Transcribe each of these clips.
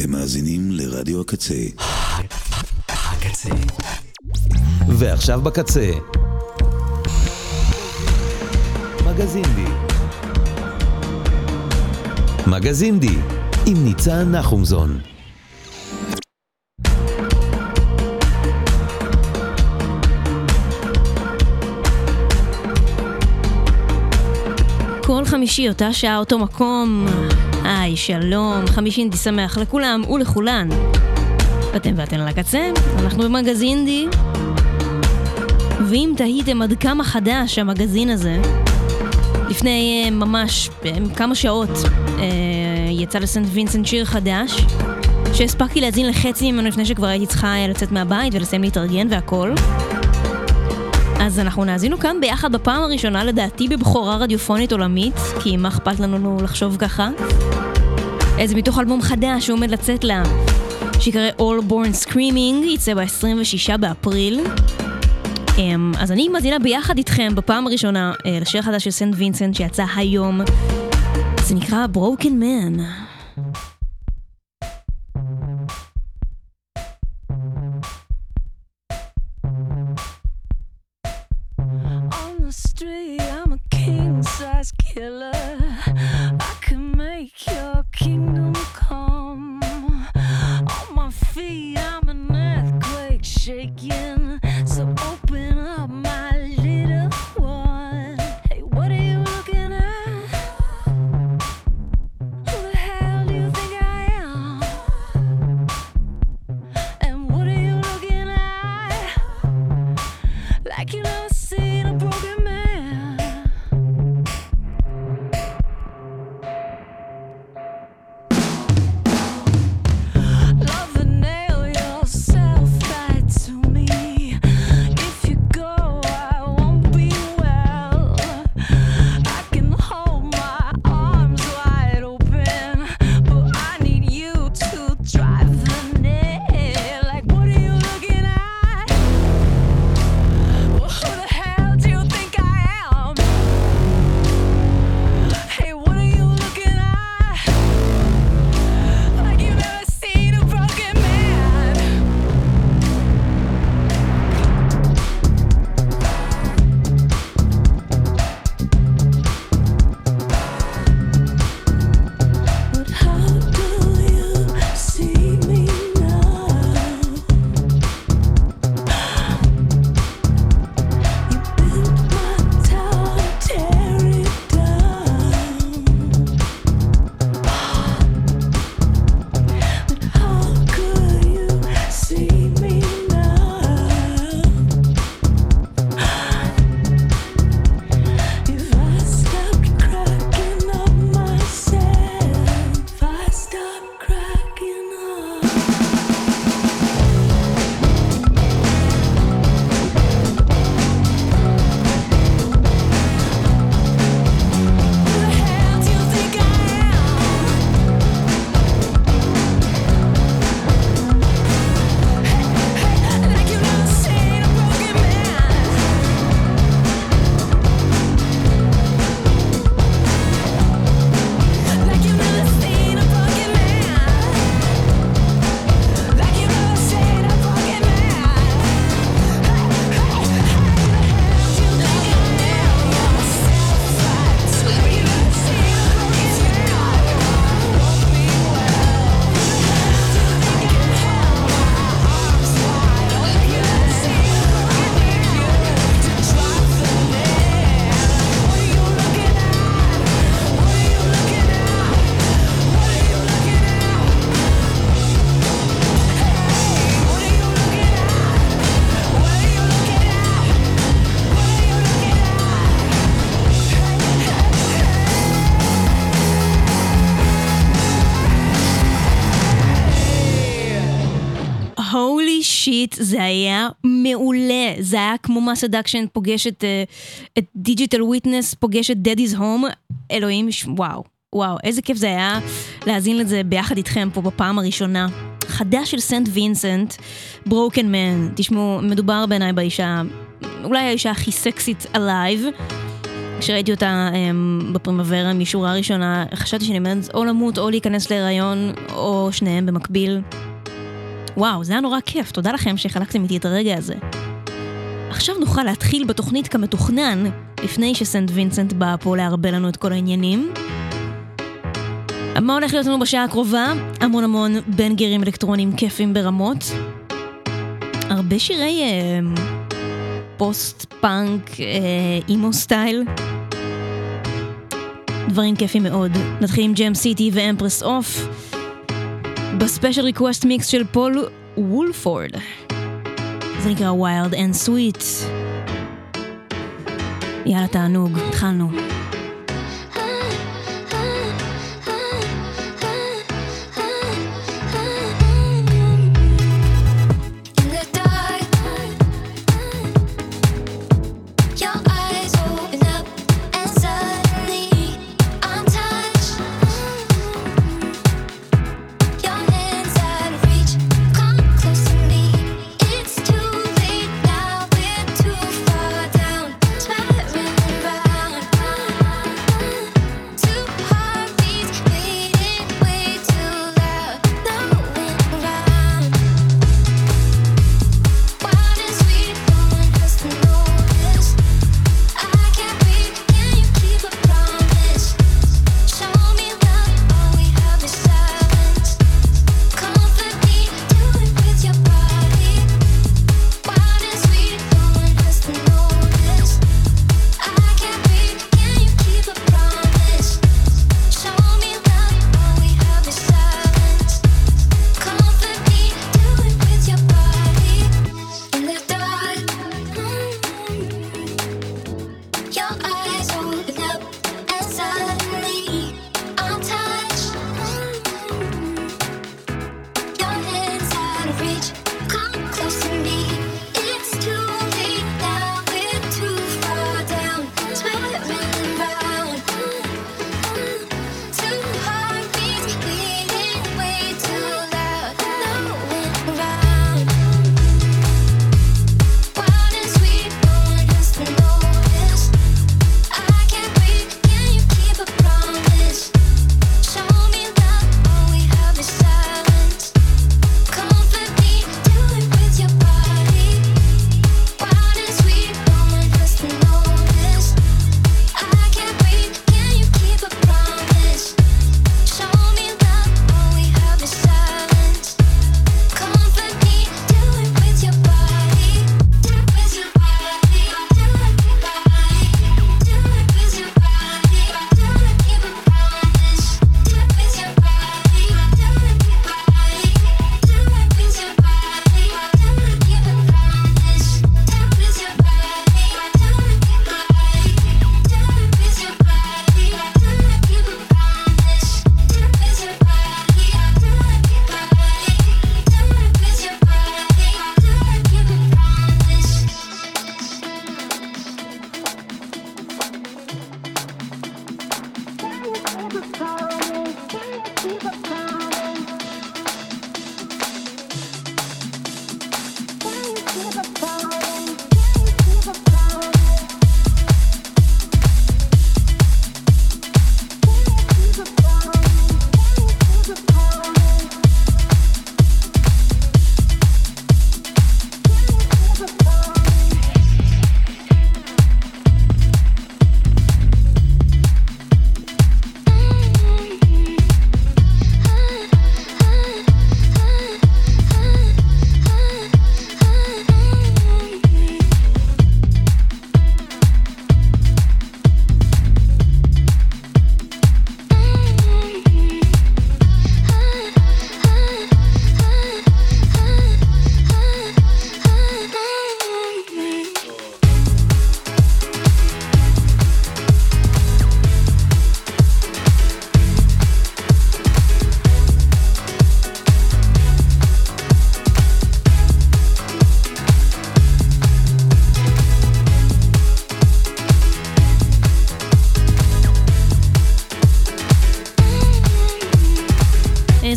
אתם מאזינים לרדיו הקצה. הקצה. ועכשיו בקצה. מגזין די. מגזין די, עם ניצן נחומזון. כל חמישי, אותה שעה, אותו מקום. היי, שלום, חמישי אינדי שמח לכולם ולכולן. ואתם ואתן על הקצה, אנחנו במגזין אינדי. ואם תהיתם עד כמה חדש המגזין הזה, לפני uh, ממש uh, כמה שעות uh, יצא לסנט וינסנט שיר חדש, שהספקתי להאזין לחצי ממנו לפני שכבר הייתי צריכה לצאת מהבית ולסיים להתארגן והכל. אז אנחנו נאזינו כאן ביחד בפעם הראשונה לדעתי בבכורה רדיופונית עולמית, כי מה אכפת לנו לחשוב ככה? איזה מתוך אלבום חדש שהוא עומד לצאת לה, שיקרא All Born Screaming, יצא ב-26 באפריל. אמ, אז אני מאזינה ביחד איתכם בפעם הראשונה אה, לשיר חדש של סנט וינסנט שיצא היום. זה נקרא Broken Man. כמו Mass Education פוגש את, אה, Digital Witness, פוגש את Daddy's Home, אלוהים, וואו, וואו, איזה כיף זה היה להאזין לזה ביחד איתכם פה בפעם הראשונה. חדש של St. Vincent, Broken Man, תשמעו, מדובר בעיניי באישה, אולי האישה הכי סקסית alive. כשראיתי אותה הם, בפרימוורה משורה ראשונה, חשבתי שאני עומדת או למות או להיכנס להיריון, או שניהם במקביל. וואו, זה היה נורא כיף, תודה לכם שחלקתם איתי את הרגע הזה. עכשיו נוכל להתחיל בתוכנית כמתוכנן, לפני ש St. Vincent באה פה להחריב לנו את כל העניינים. מה הולך להיות לנו בשעה הקרובה? המון המון banger ים אלקטרונים כיפים ברמות. הרבה שירי אה, post-punk, אה, emo style. דברים כיפים מאוד. נתחיל עם Jam City ו Empress Of. ב Special Request Mix של Paul Woolford. זה נקרא Wild and Sweet. יאללה, תענוג, התחלנו.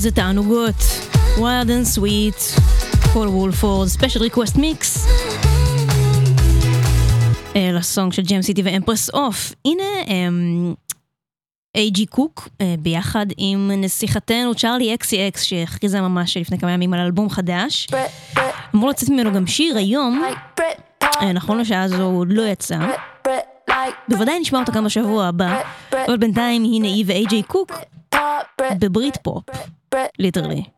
איזה תענוגות. wild and sweet, Paul Woolford, Special Request Mix. ל song של Jam City ו Empress Of. הנה אמ, איי.ג'י קוק אה, ביחד עם נסיכתנו Charli XCX שהכריזה ממש לפני כמה ימים על אלבום חדש. אמור לצאת ממנו גם שיר היום, אה, נכון לשעה הזו הוא לא יצא. בוודאי נשמע אותו גם בשבוע הבא, אבל בינתיים הנה היא ואייג'י קוק בברית פופ. Literally.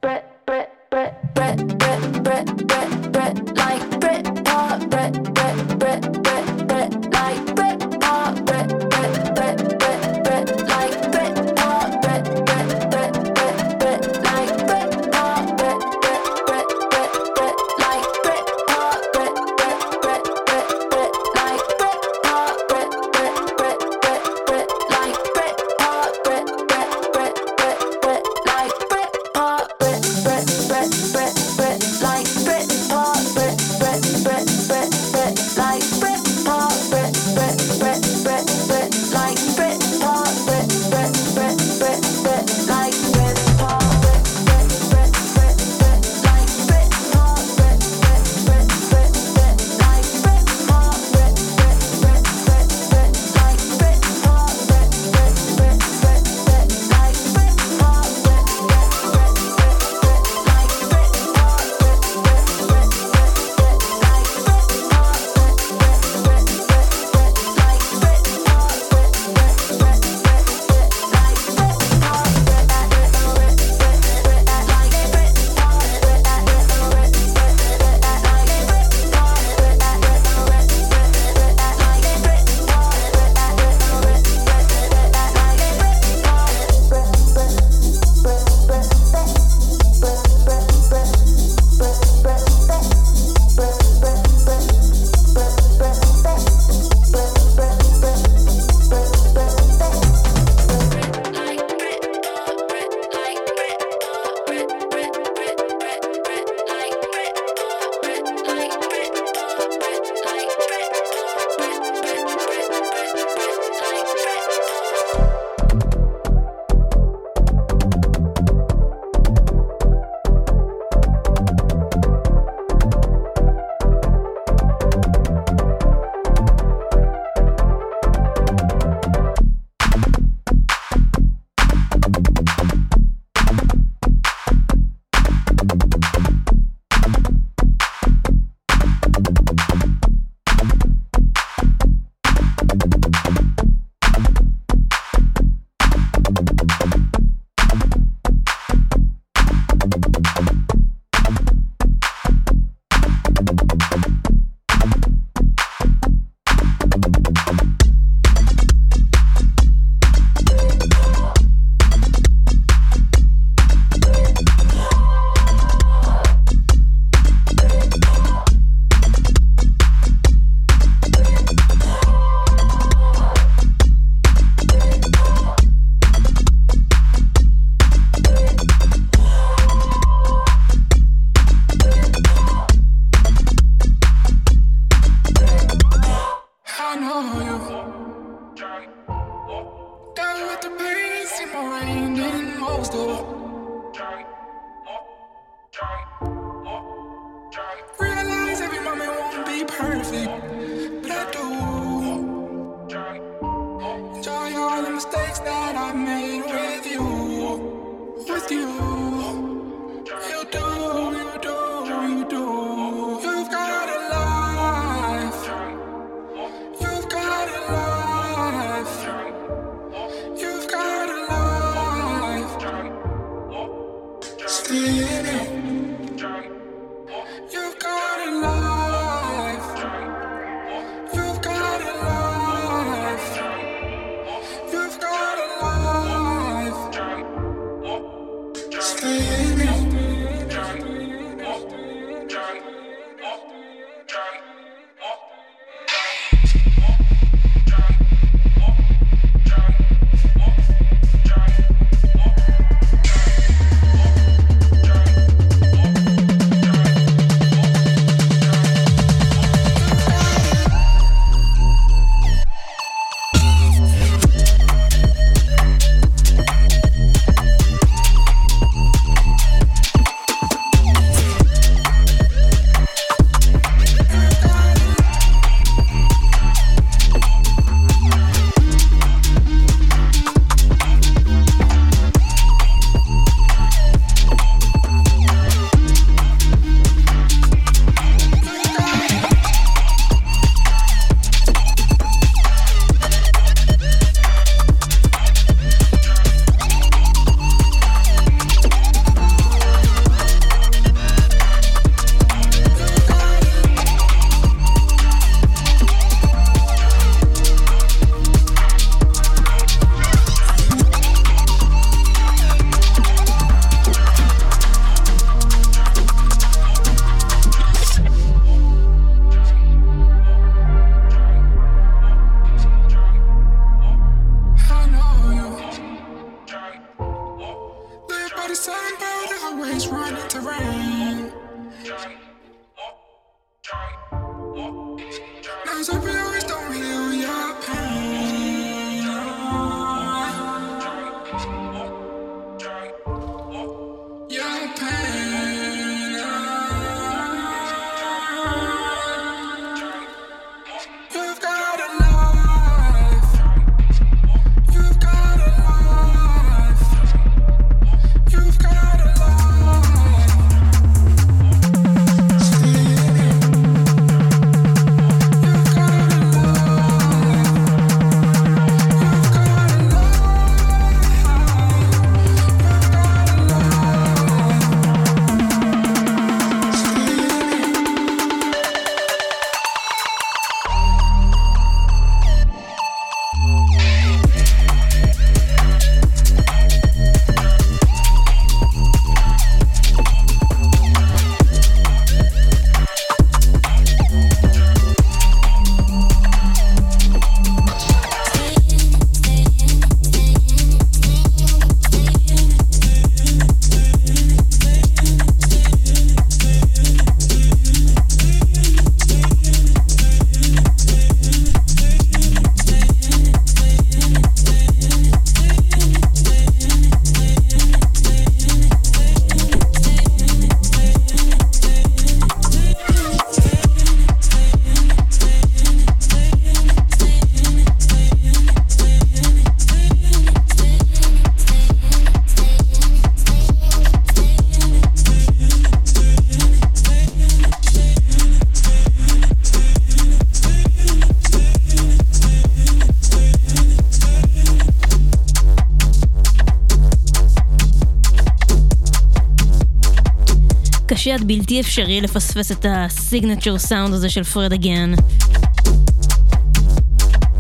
עד בלתי אפשרי לפספס את ה signature sound הזה של Fred again.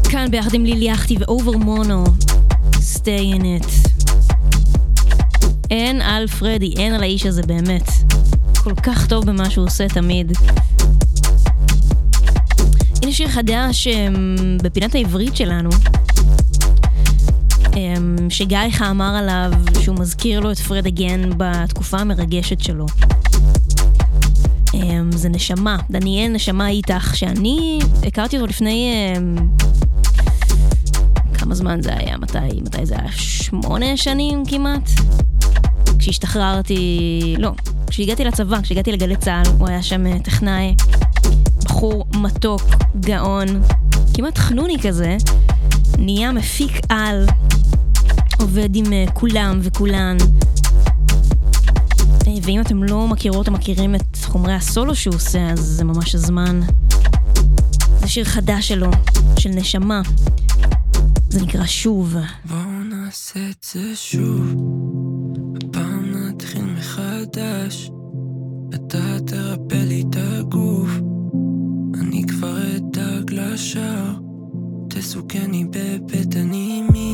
כאן ביחד עם Lil Yachty ו Overmono, stay in it. אין על פרדי, אין על האיש הזה באמת. כל כך טוב במה שהוא עושה תמיד. הנה שיר חדש אמ, בפינת העברית שלנו, אמ, שגיא לך אמר עליו שהוא מזכיר לו את פרד אגן בתקופה המרגשת שלו. זה נשמה, דניאל נשמה איתך, שאני הכרתי אותו לפני... אמ, כמה זמן זה היה? מתי, מתי זה היה? שמונה שנים כמעט? כשהשתחררתי... לא, כשהגעתי לצבא, כשהגעתי לגלי צה"ל, הוא היה שם אה, טכנאי, בחור מתוק, גאון, כמעט חנוני כזה, נהיה מפיק על, עובד עם אה, כולם וכולן. ואם אתם לא מכירות או מכירים את חומרי הסולו שהוא עושה, אז זה ממש הזמן. זה שיר חדש שלו, של נשמה. זה נקרא שוב. בואו נעשה את זה שוב, הפעם נתחיל מחדש. אתה תרפא לי את הגוף, אני כבר אדאג לשער. תסוכני בבטן אימי,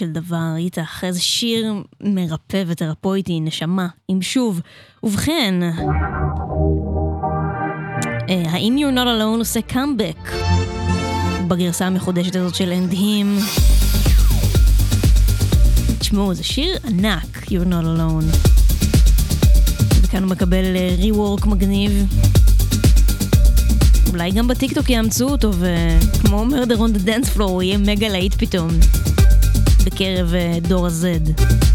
של דבר, איתך, איזה שיר מרפא תרפויטי, נשמה, עם שוב. ובכן, אה, האם You're Not Alone עושה קאמבק בגרסה המחודשת הזאת של andhim? תשמעו, זה שיר ענק, You're Not Alone. וכאן הוא מקבל rework מגניב. אולי גם בטיקטוק יאמצו אותו, וכמו murder on the dance floor, הוא יהיה מגה להיט פתאום. בקרב אה, דור ה-Z.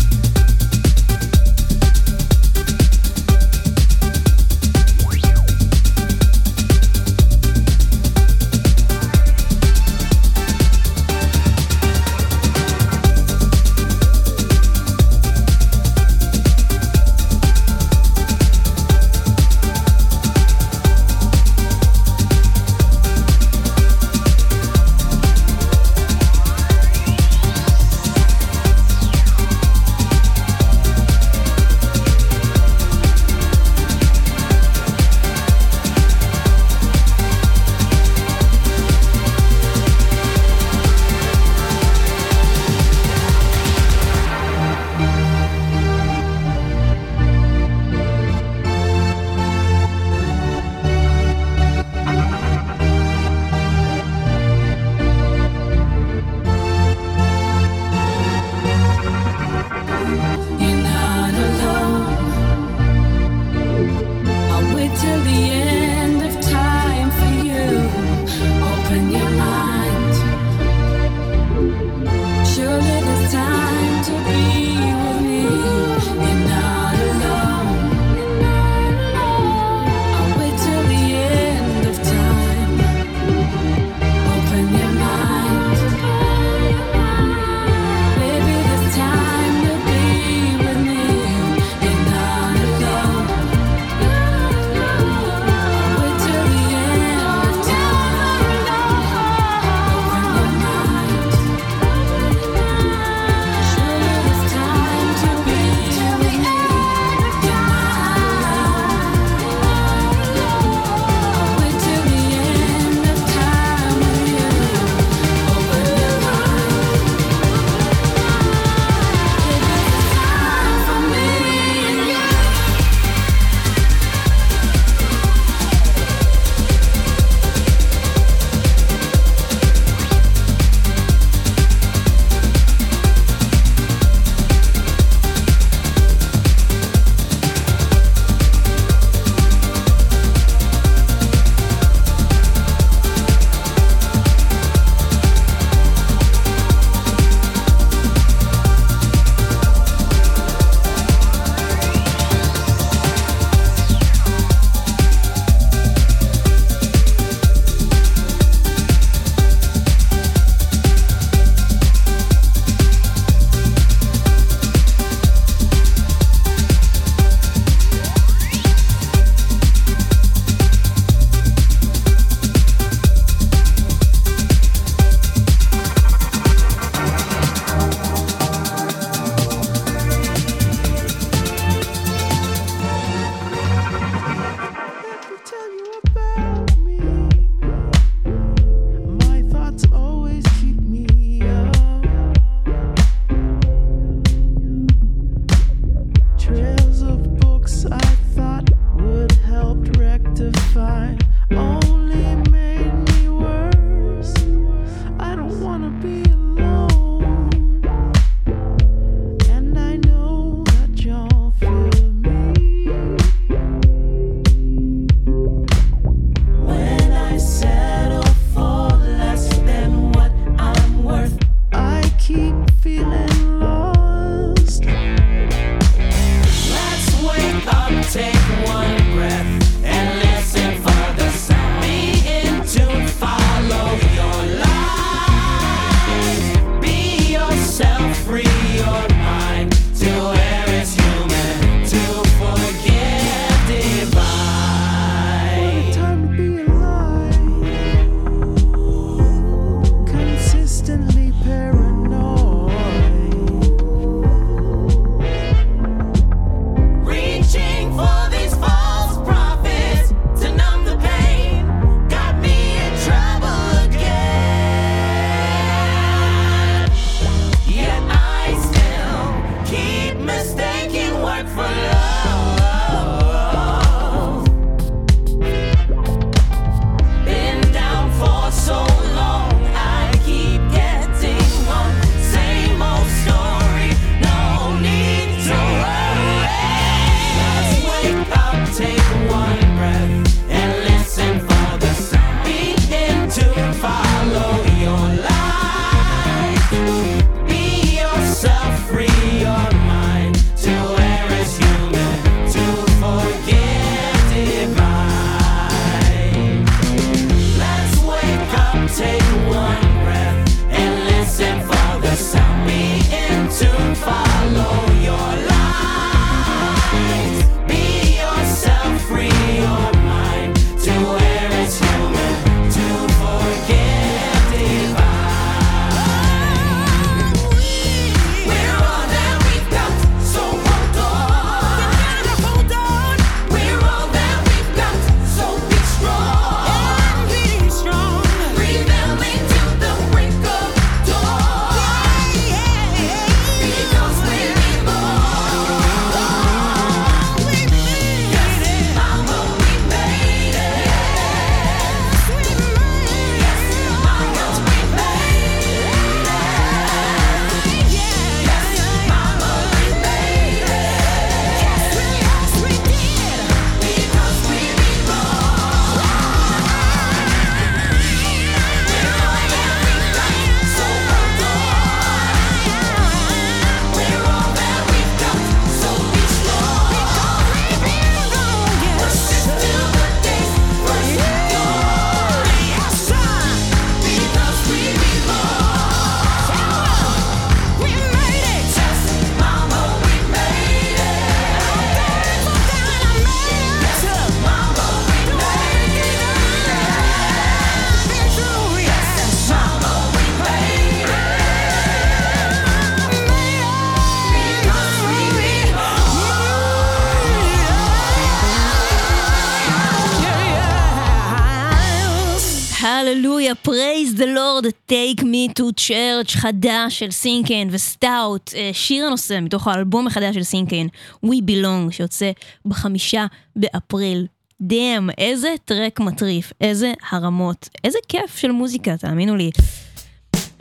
Take Me to Church חדש של Sinkane ו STOUT, אה, שיר הנושא מתוך האלבום החדש של Sinkane, We Belong, שיוצא בחמישה באפריל. damn, איזה track מטריף, איזה הרמות, איזה כיף של מוזיקה, תאמינו לי.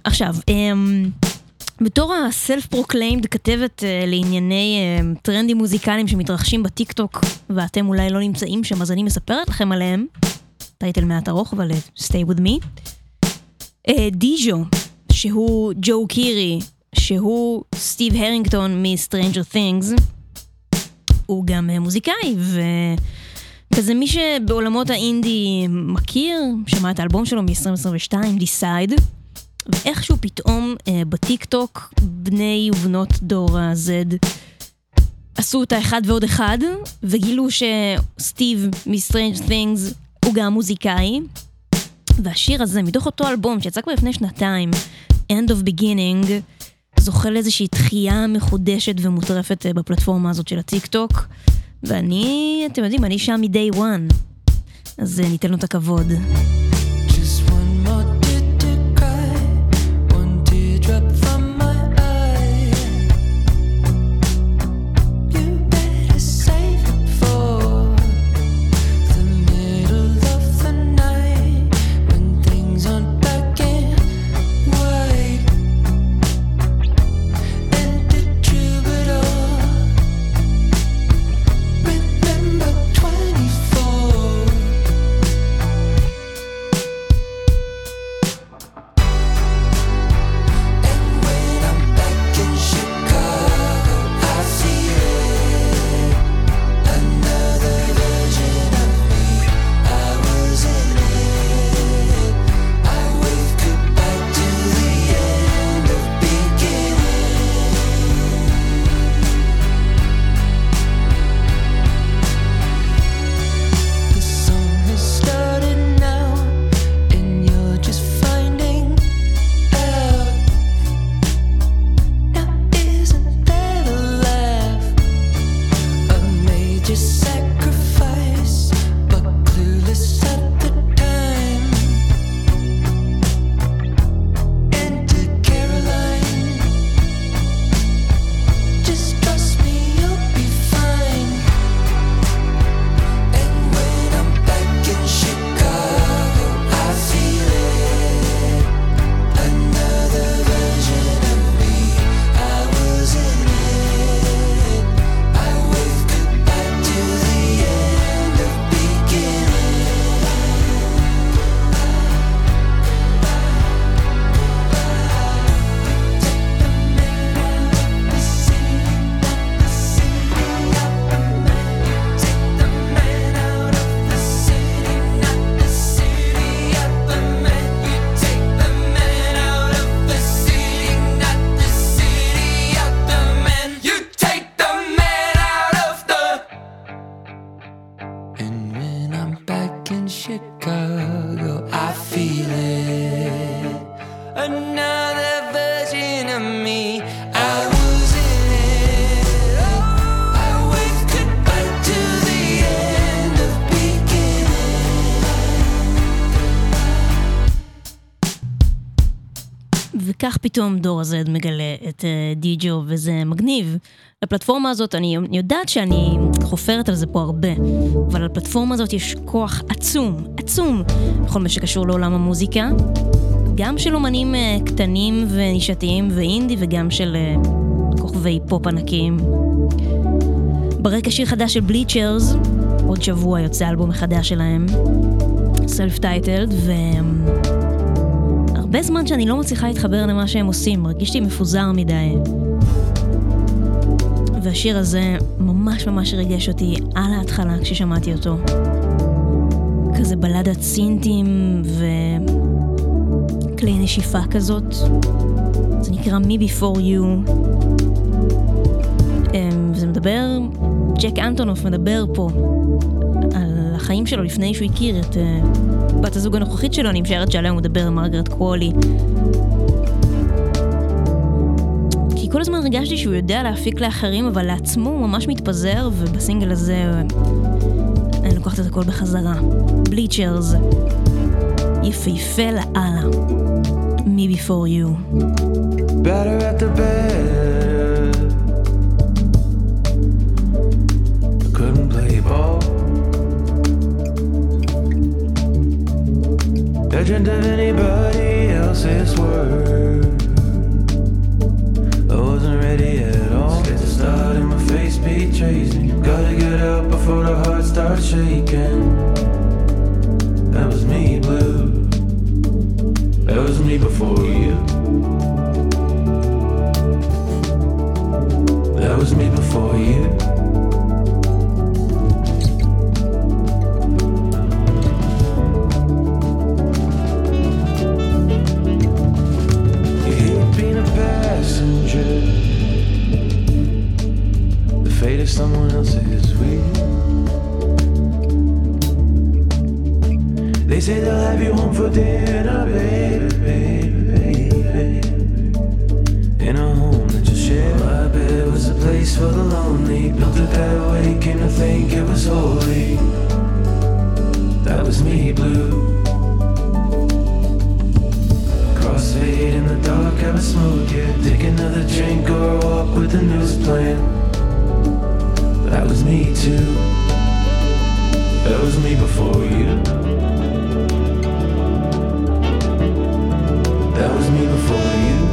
עכשיו, אמ, בתור ה self-proclaimed כתבת אה, לענייני אה, טרנדים מוזיקליים שמתרחשים בטיקטוק ואתם אולי לא נמצאים שם אז אני מספרת לכם עליהם. טייטל מעט ארוך אבל uh, stay with me. Uh, דיז'ו, שהוא ג'ו קירי, שהוא סטיב הרינגטון מ-Stranger Things, הוא גם uh, מוזיקאי וכזה מי שבעולמות האינדי מכיר, שמע את האלבום שלו מ-2022, Decide. ואיכשהו פתאום אה, בטיק טוק בני ובנות דור ה-Z עשו את האחד ועוד אחד וגילו שסטיב מ-Strange Things הוא גם מוזיקאי והשיר הזה מתוך אותו אלבום שיצא כבר לפני שנתיים End of Beginning זוכה לאיזושהי דחייה מחודשת ומוטרפת אה, בפלטפורמה הזאת של הטיק טוק ואני, אתם יודעים, אני שם מ-day one אז אה, ניתן לו את הכבוד. פתאום דור ה-Z מגלה את אה, די.ג'ו וזה מגניב. לפלטפורמה הזאת, אני יודעת שאני חופרת על זה פה הרבה, אבל לפלטפורמה הזאת יש כוח עצום, עצום, בכל מה שקשור לעולם המוזיקה. גם של אומנים אה, קטנים ונישתיים ואינדי וגם של אה, כוכבי פופ ענקיים. ברקע שיר חדש של בליצ'רס, עוד שבוע יוצא אלבום מחדש שלהם, סלף טייטלד, ו... הרבה זמן שאני לא מצליחה להתחבר למה שהם עושים, מרגיש לי מפוזר מדי. והשיר הזה ממש ממש ריגש אותי על ההתחלה כששמעתי אותו. כזה בלדת סינטים וכלי נשיפה כזאת. זה נקרא Me Before You. אמ, וזה מדבר, ג'ק אנטונוף מדבר פה החיים שלו לפני שהוא הכיר את אה, בת הזוג הנוכחית שלו, אני משערת שעליה הוא מדבר עם מרגרט קוולי. כי כל הזמן הרגשתי שהוא יודע להפיק לאחרים, אבל לעצמו הוא ממש מתפזר, ובסינגל הזה אה, אני לוקחת את הכל בחזרה. בליצ'רס, יפהפה לאללה. Me before you. better at the bed. Legend of anybody else's word. I wasn't ready at all. Scared to start and my face betrays me. Gotta get out before the heart starts shaking. That was me, blue. That was me before someone else is weird. They say they'll have you home for dinner, baby, baby, baby. In a home that you share. My bed was a place for the lonely. Built it that way, came to think it was holy. That was me, blue. Crossfade in the dark, have a smoke, yeah. Take another drink or walk with the news playing. That was me too. That was me before you. That was me before you.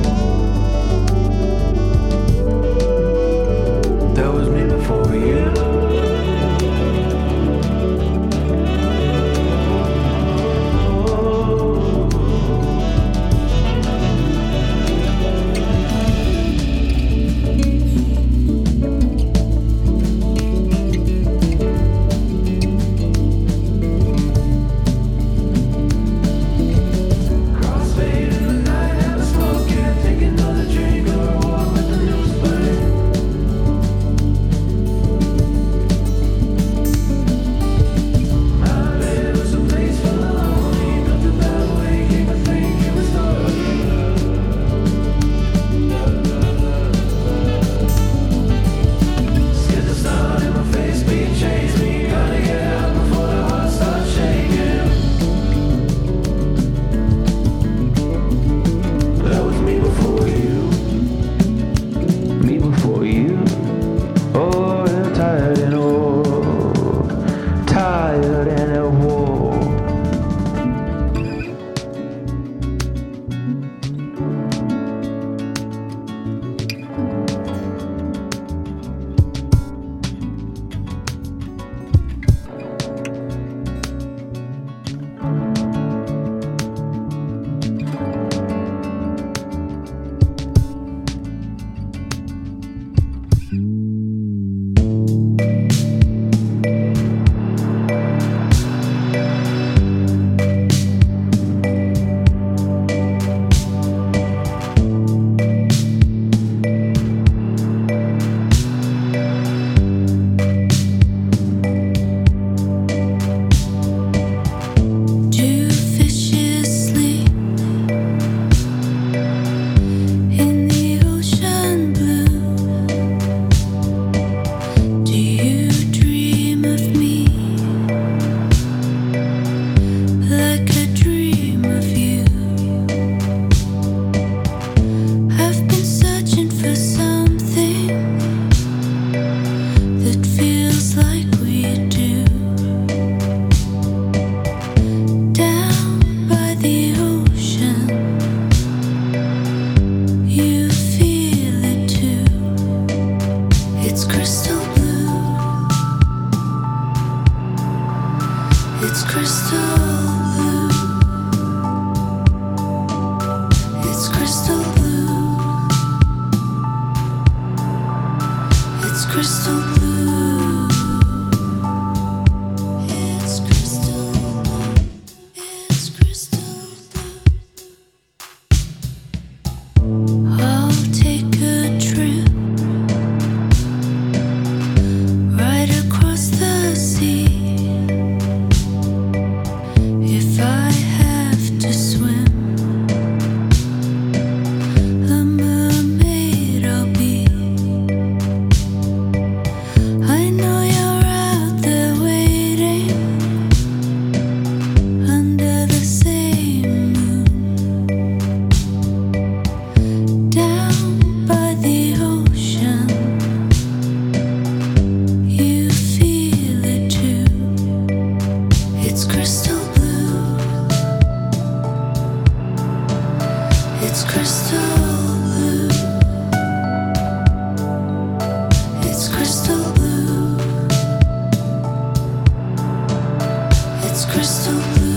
Crystal blue.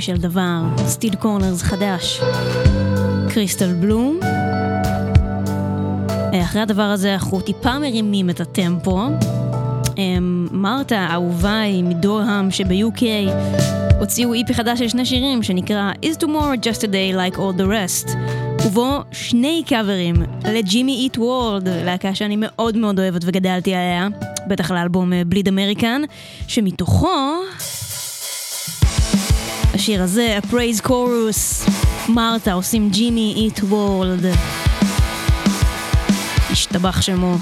יופי של דבר. Still Corners חדש. Crystal Blue. אה, אחרי הדבר הזה אנחנו טיפה מרימים את הטמפו. אמ, Martha, אהוביי מדורהם שב-UK, הוציאו EP חדש של שני שירים שנקרא Is Tomorrow Just a Day Like All the Rest. ובו שני קאברים ל Jimmy Eat World, להקה שאני מאוד מאוד אוהבת וגדלתי עליה, בטח לאלבום Bleed American, שמתוכו... השיר הזה, ה Praise Chorus, Martha עושים Jimmy Eat World. השתבח שמו.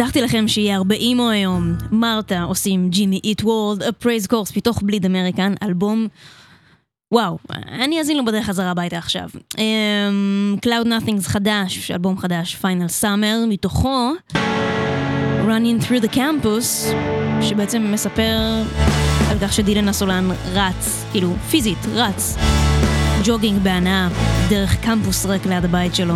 הבטחתי לכם שיהיה הרבה emo היום. Martha עושים Jimmy Eat World, A Praise Chorus מתוך Bleed American, אלבום... וואו, אני אאזין לו בדרך חזרה הביתה עכשיו. אמ, Cloud Nothings חדש, אלבום חדש, Final Summer, מתוכו Running Through the Campus, שבעצם מספר על כך שדילן הסולן רץ, כאילו פיזית, רץ, ג'וגינג בהנאה, דרך קמפוס ריק ליד הבית שלו.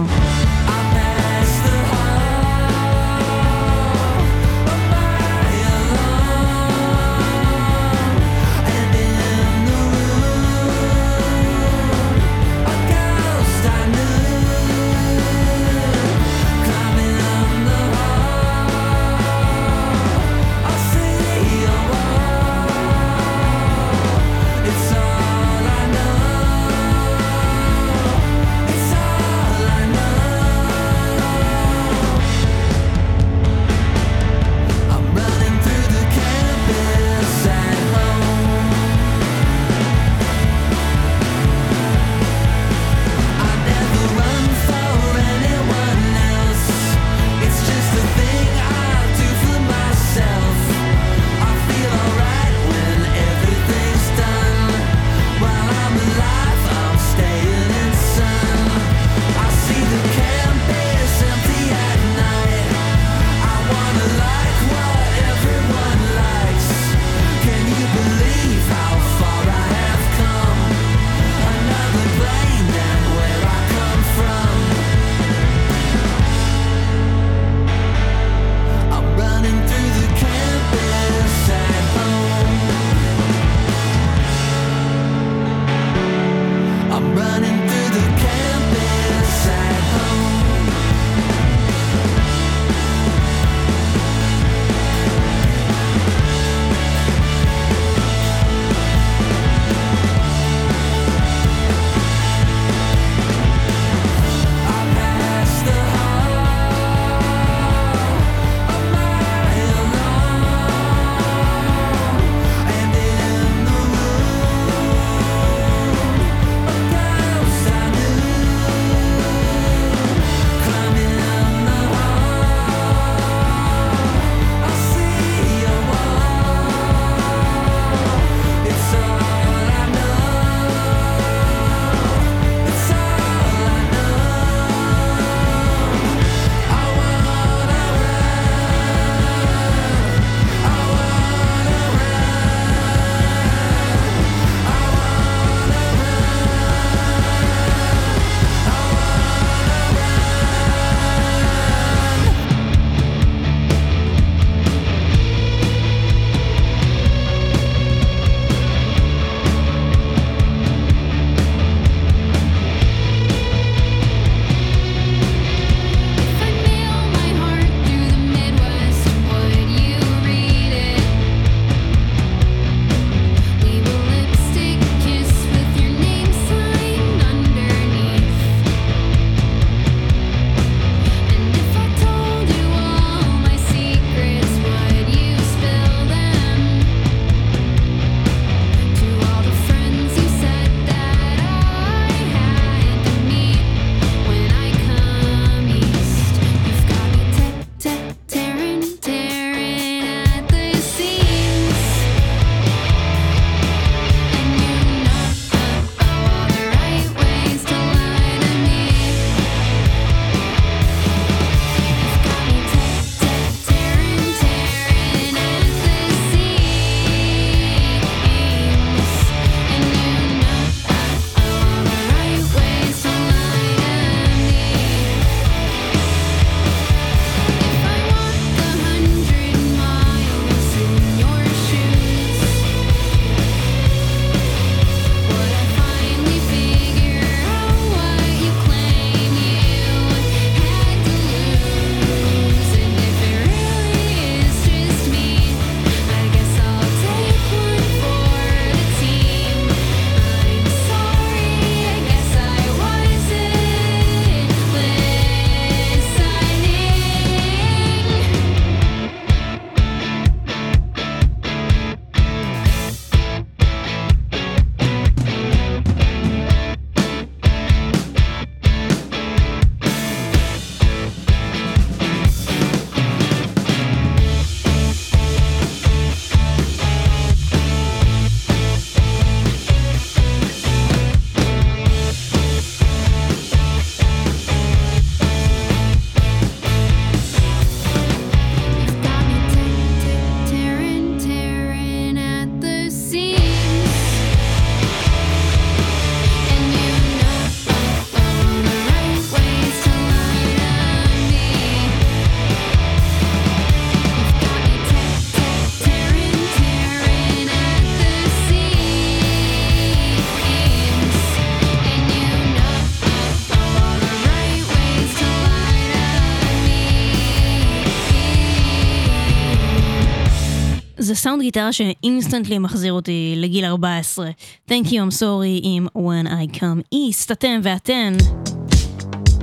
סאונד גיטרה ש instantly מחזיר אותי לגיל 14. Thank you, I'm sorry עם When I Come East, אתם ואתן.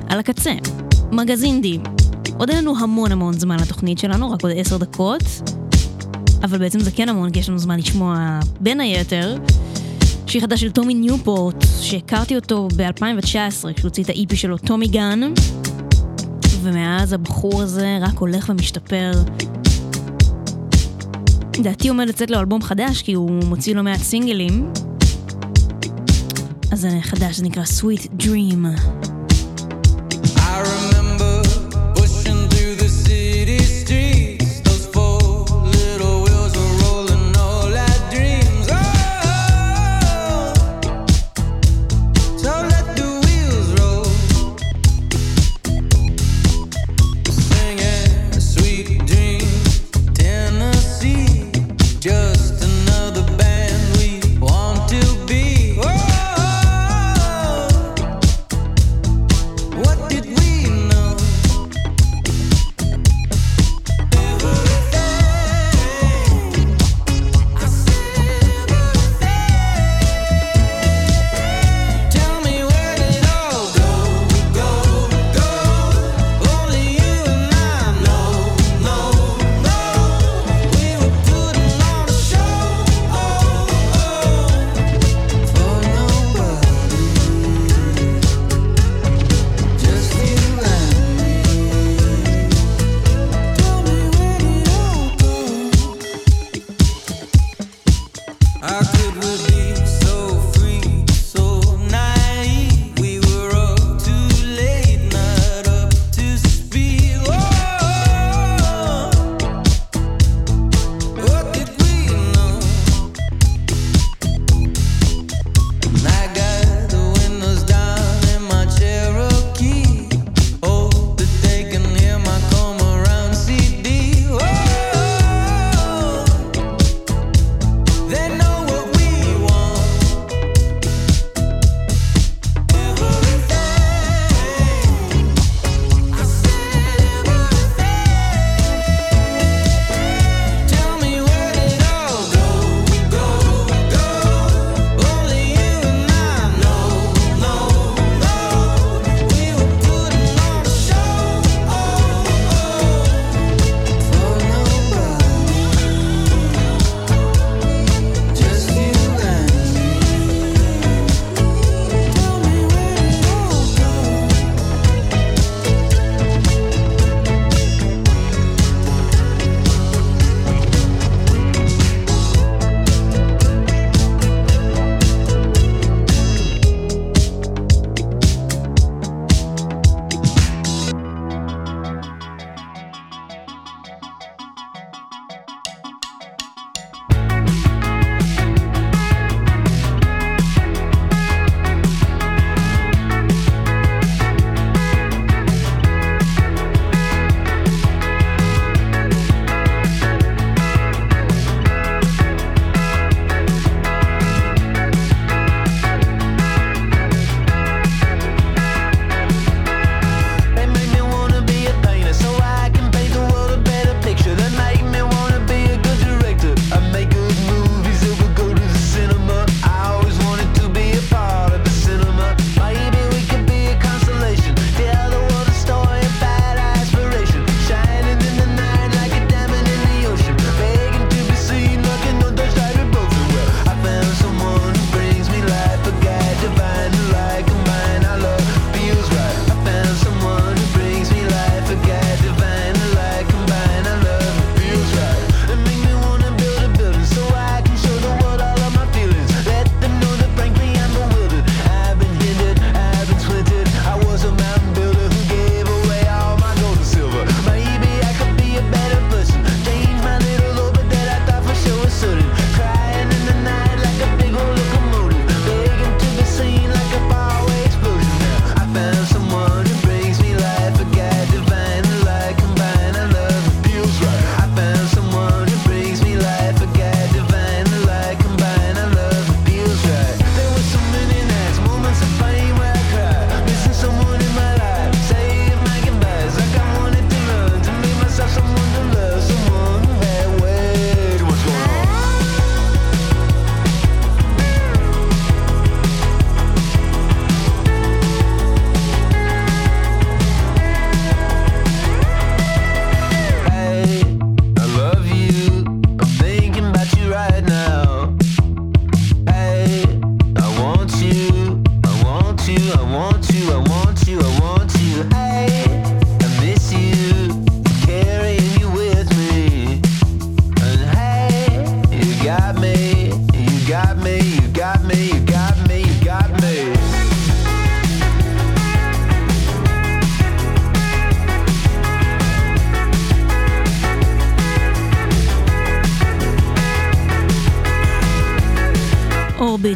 על הקצה, מגזין די. עוד אין לנו המון המון זמן לתוכנית שלנו, רק עוד עשר דקות. אבל בעצם זה כן המון, כי יש לנו זמן לשמוע בין היתר שיר חדש של Tommy Newport, שהכרתי אותו ב-2019, כשהוא הוציא את ה-EP שלו, Tommy Gun. ומאז הבחור הזה רק הולך ומשתפר. לדעתי עומד לצאת לו אלבום חדש, כי הוא מוציא לא מעט סינגלים. אז זה חדש, זה נקרא Sweet Dream.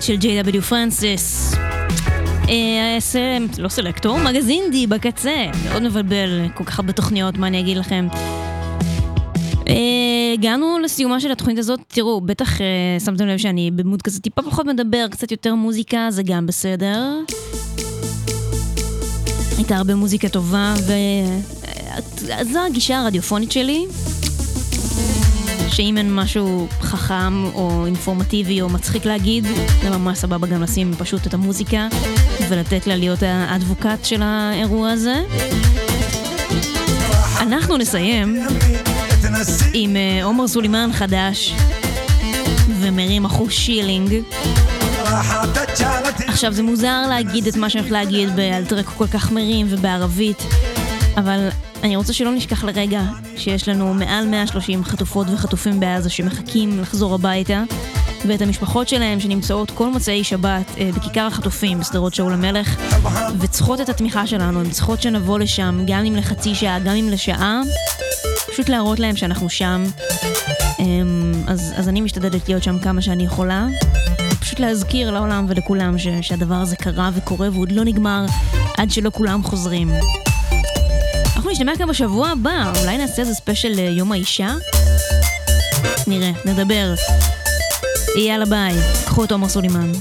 של J.W. פרנסיס. אה, לא סלקטור, מגזין די בקצה. מאוד מבלבל, כל כך הרבה תוכניות, מה אני אגיד לכם. אה, הגענו לסיומה של התוכנית הזאת, תראו, בטח אה, שמתם לב שאני במוד כזה טיפה פחות מדבר, קצת יותר מוזיקה, זה גם בסדר. הייתה הרבה מוזיקה טובה, וזו הגישה הרדיופונית שלי. שאם אין משהו חכם או אינפורמטיבי או מצחיק להגיד, זה ממש סבבה גם לשים פשוט את המוזיקה ולתת לה להיות האדבוקט של האירוע הזה. אנחנו נסיים עם אה, עומר סולימאן חדש ומרים אחוש שילינג. עכשיו זה מוזר להגיד את מה שאני הולכת להגיד על טרק כל כך מרים ובערבית, אבל אני רוצה שלא נשכח לרגע שיש לנו מעל 130 חטופות וחטופים בעזה שמחכים לחזור הביתה, ואת המשפחות שלהם שנמצאות כל מוצאי שבת אה, בכיכר החטופים בשדרות שאול המלך, וצריכות את התמיכה שלנו, הן צריכות שנבוא לשם, גם אם לחצי שעה, גם אם לשעה, פשוט להראות להם שאנחנו שם. אמ, אז, אז אני משתדלת להיות שם כמה שאני יכולה. פשוט להזכיר לעולם ולכולם ש, שהדבר הזה קרה וקורה והוא עוד לא נגמר עד שלא כולם חוזרים. אנחנו נשתמע כאן בשבוע הבא, אולי נעשה איזה ספיישל אה, יום האישה? נראה, נדבר. יאללה ביי, קחו את עומר סולימאן.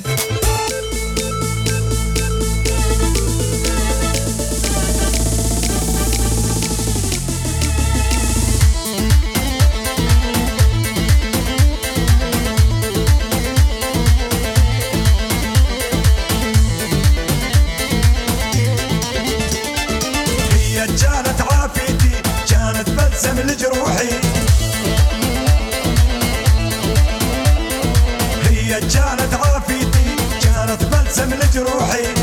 جانت عافيتي جانت بلسم لجروحي.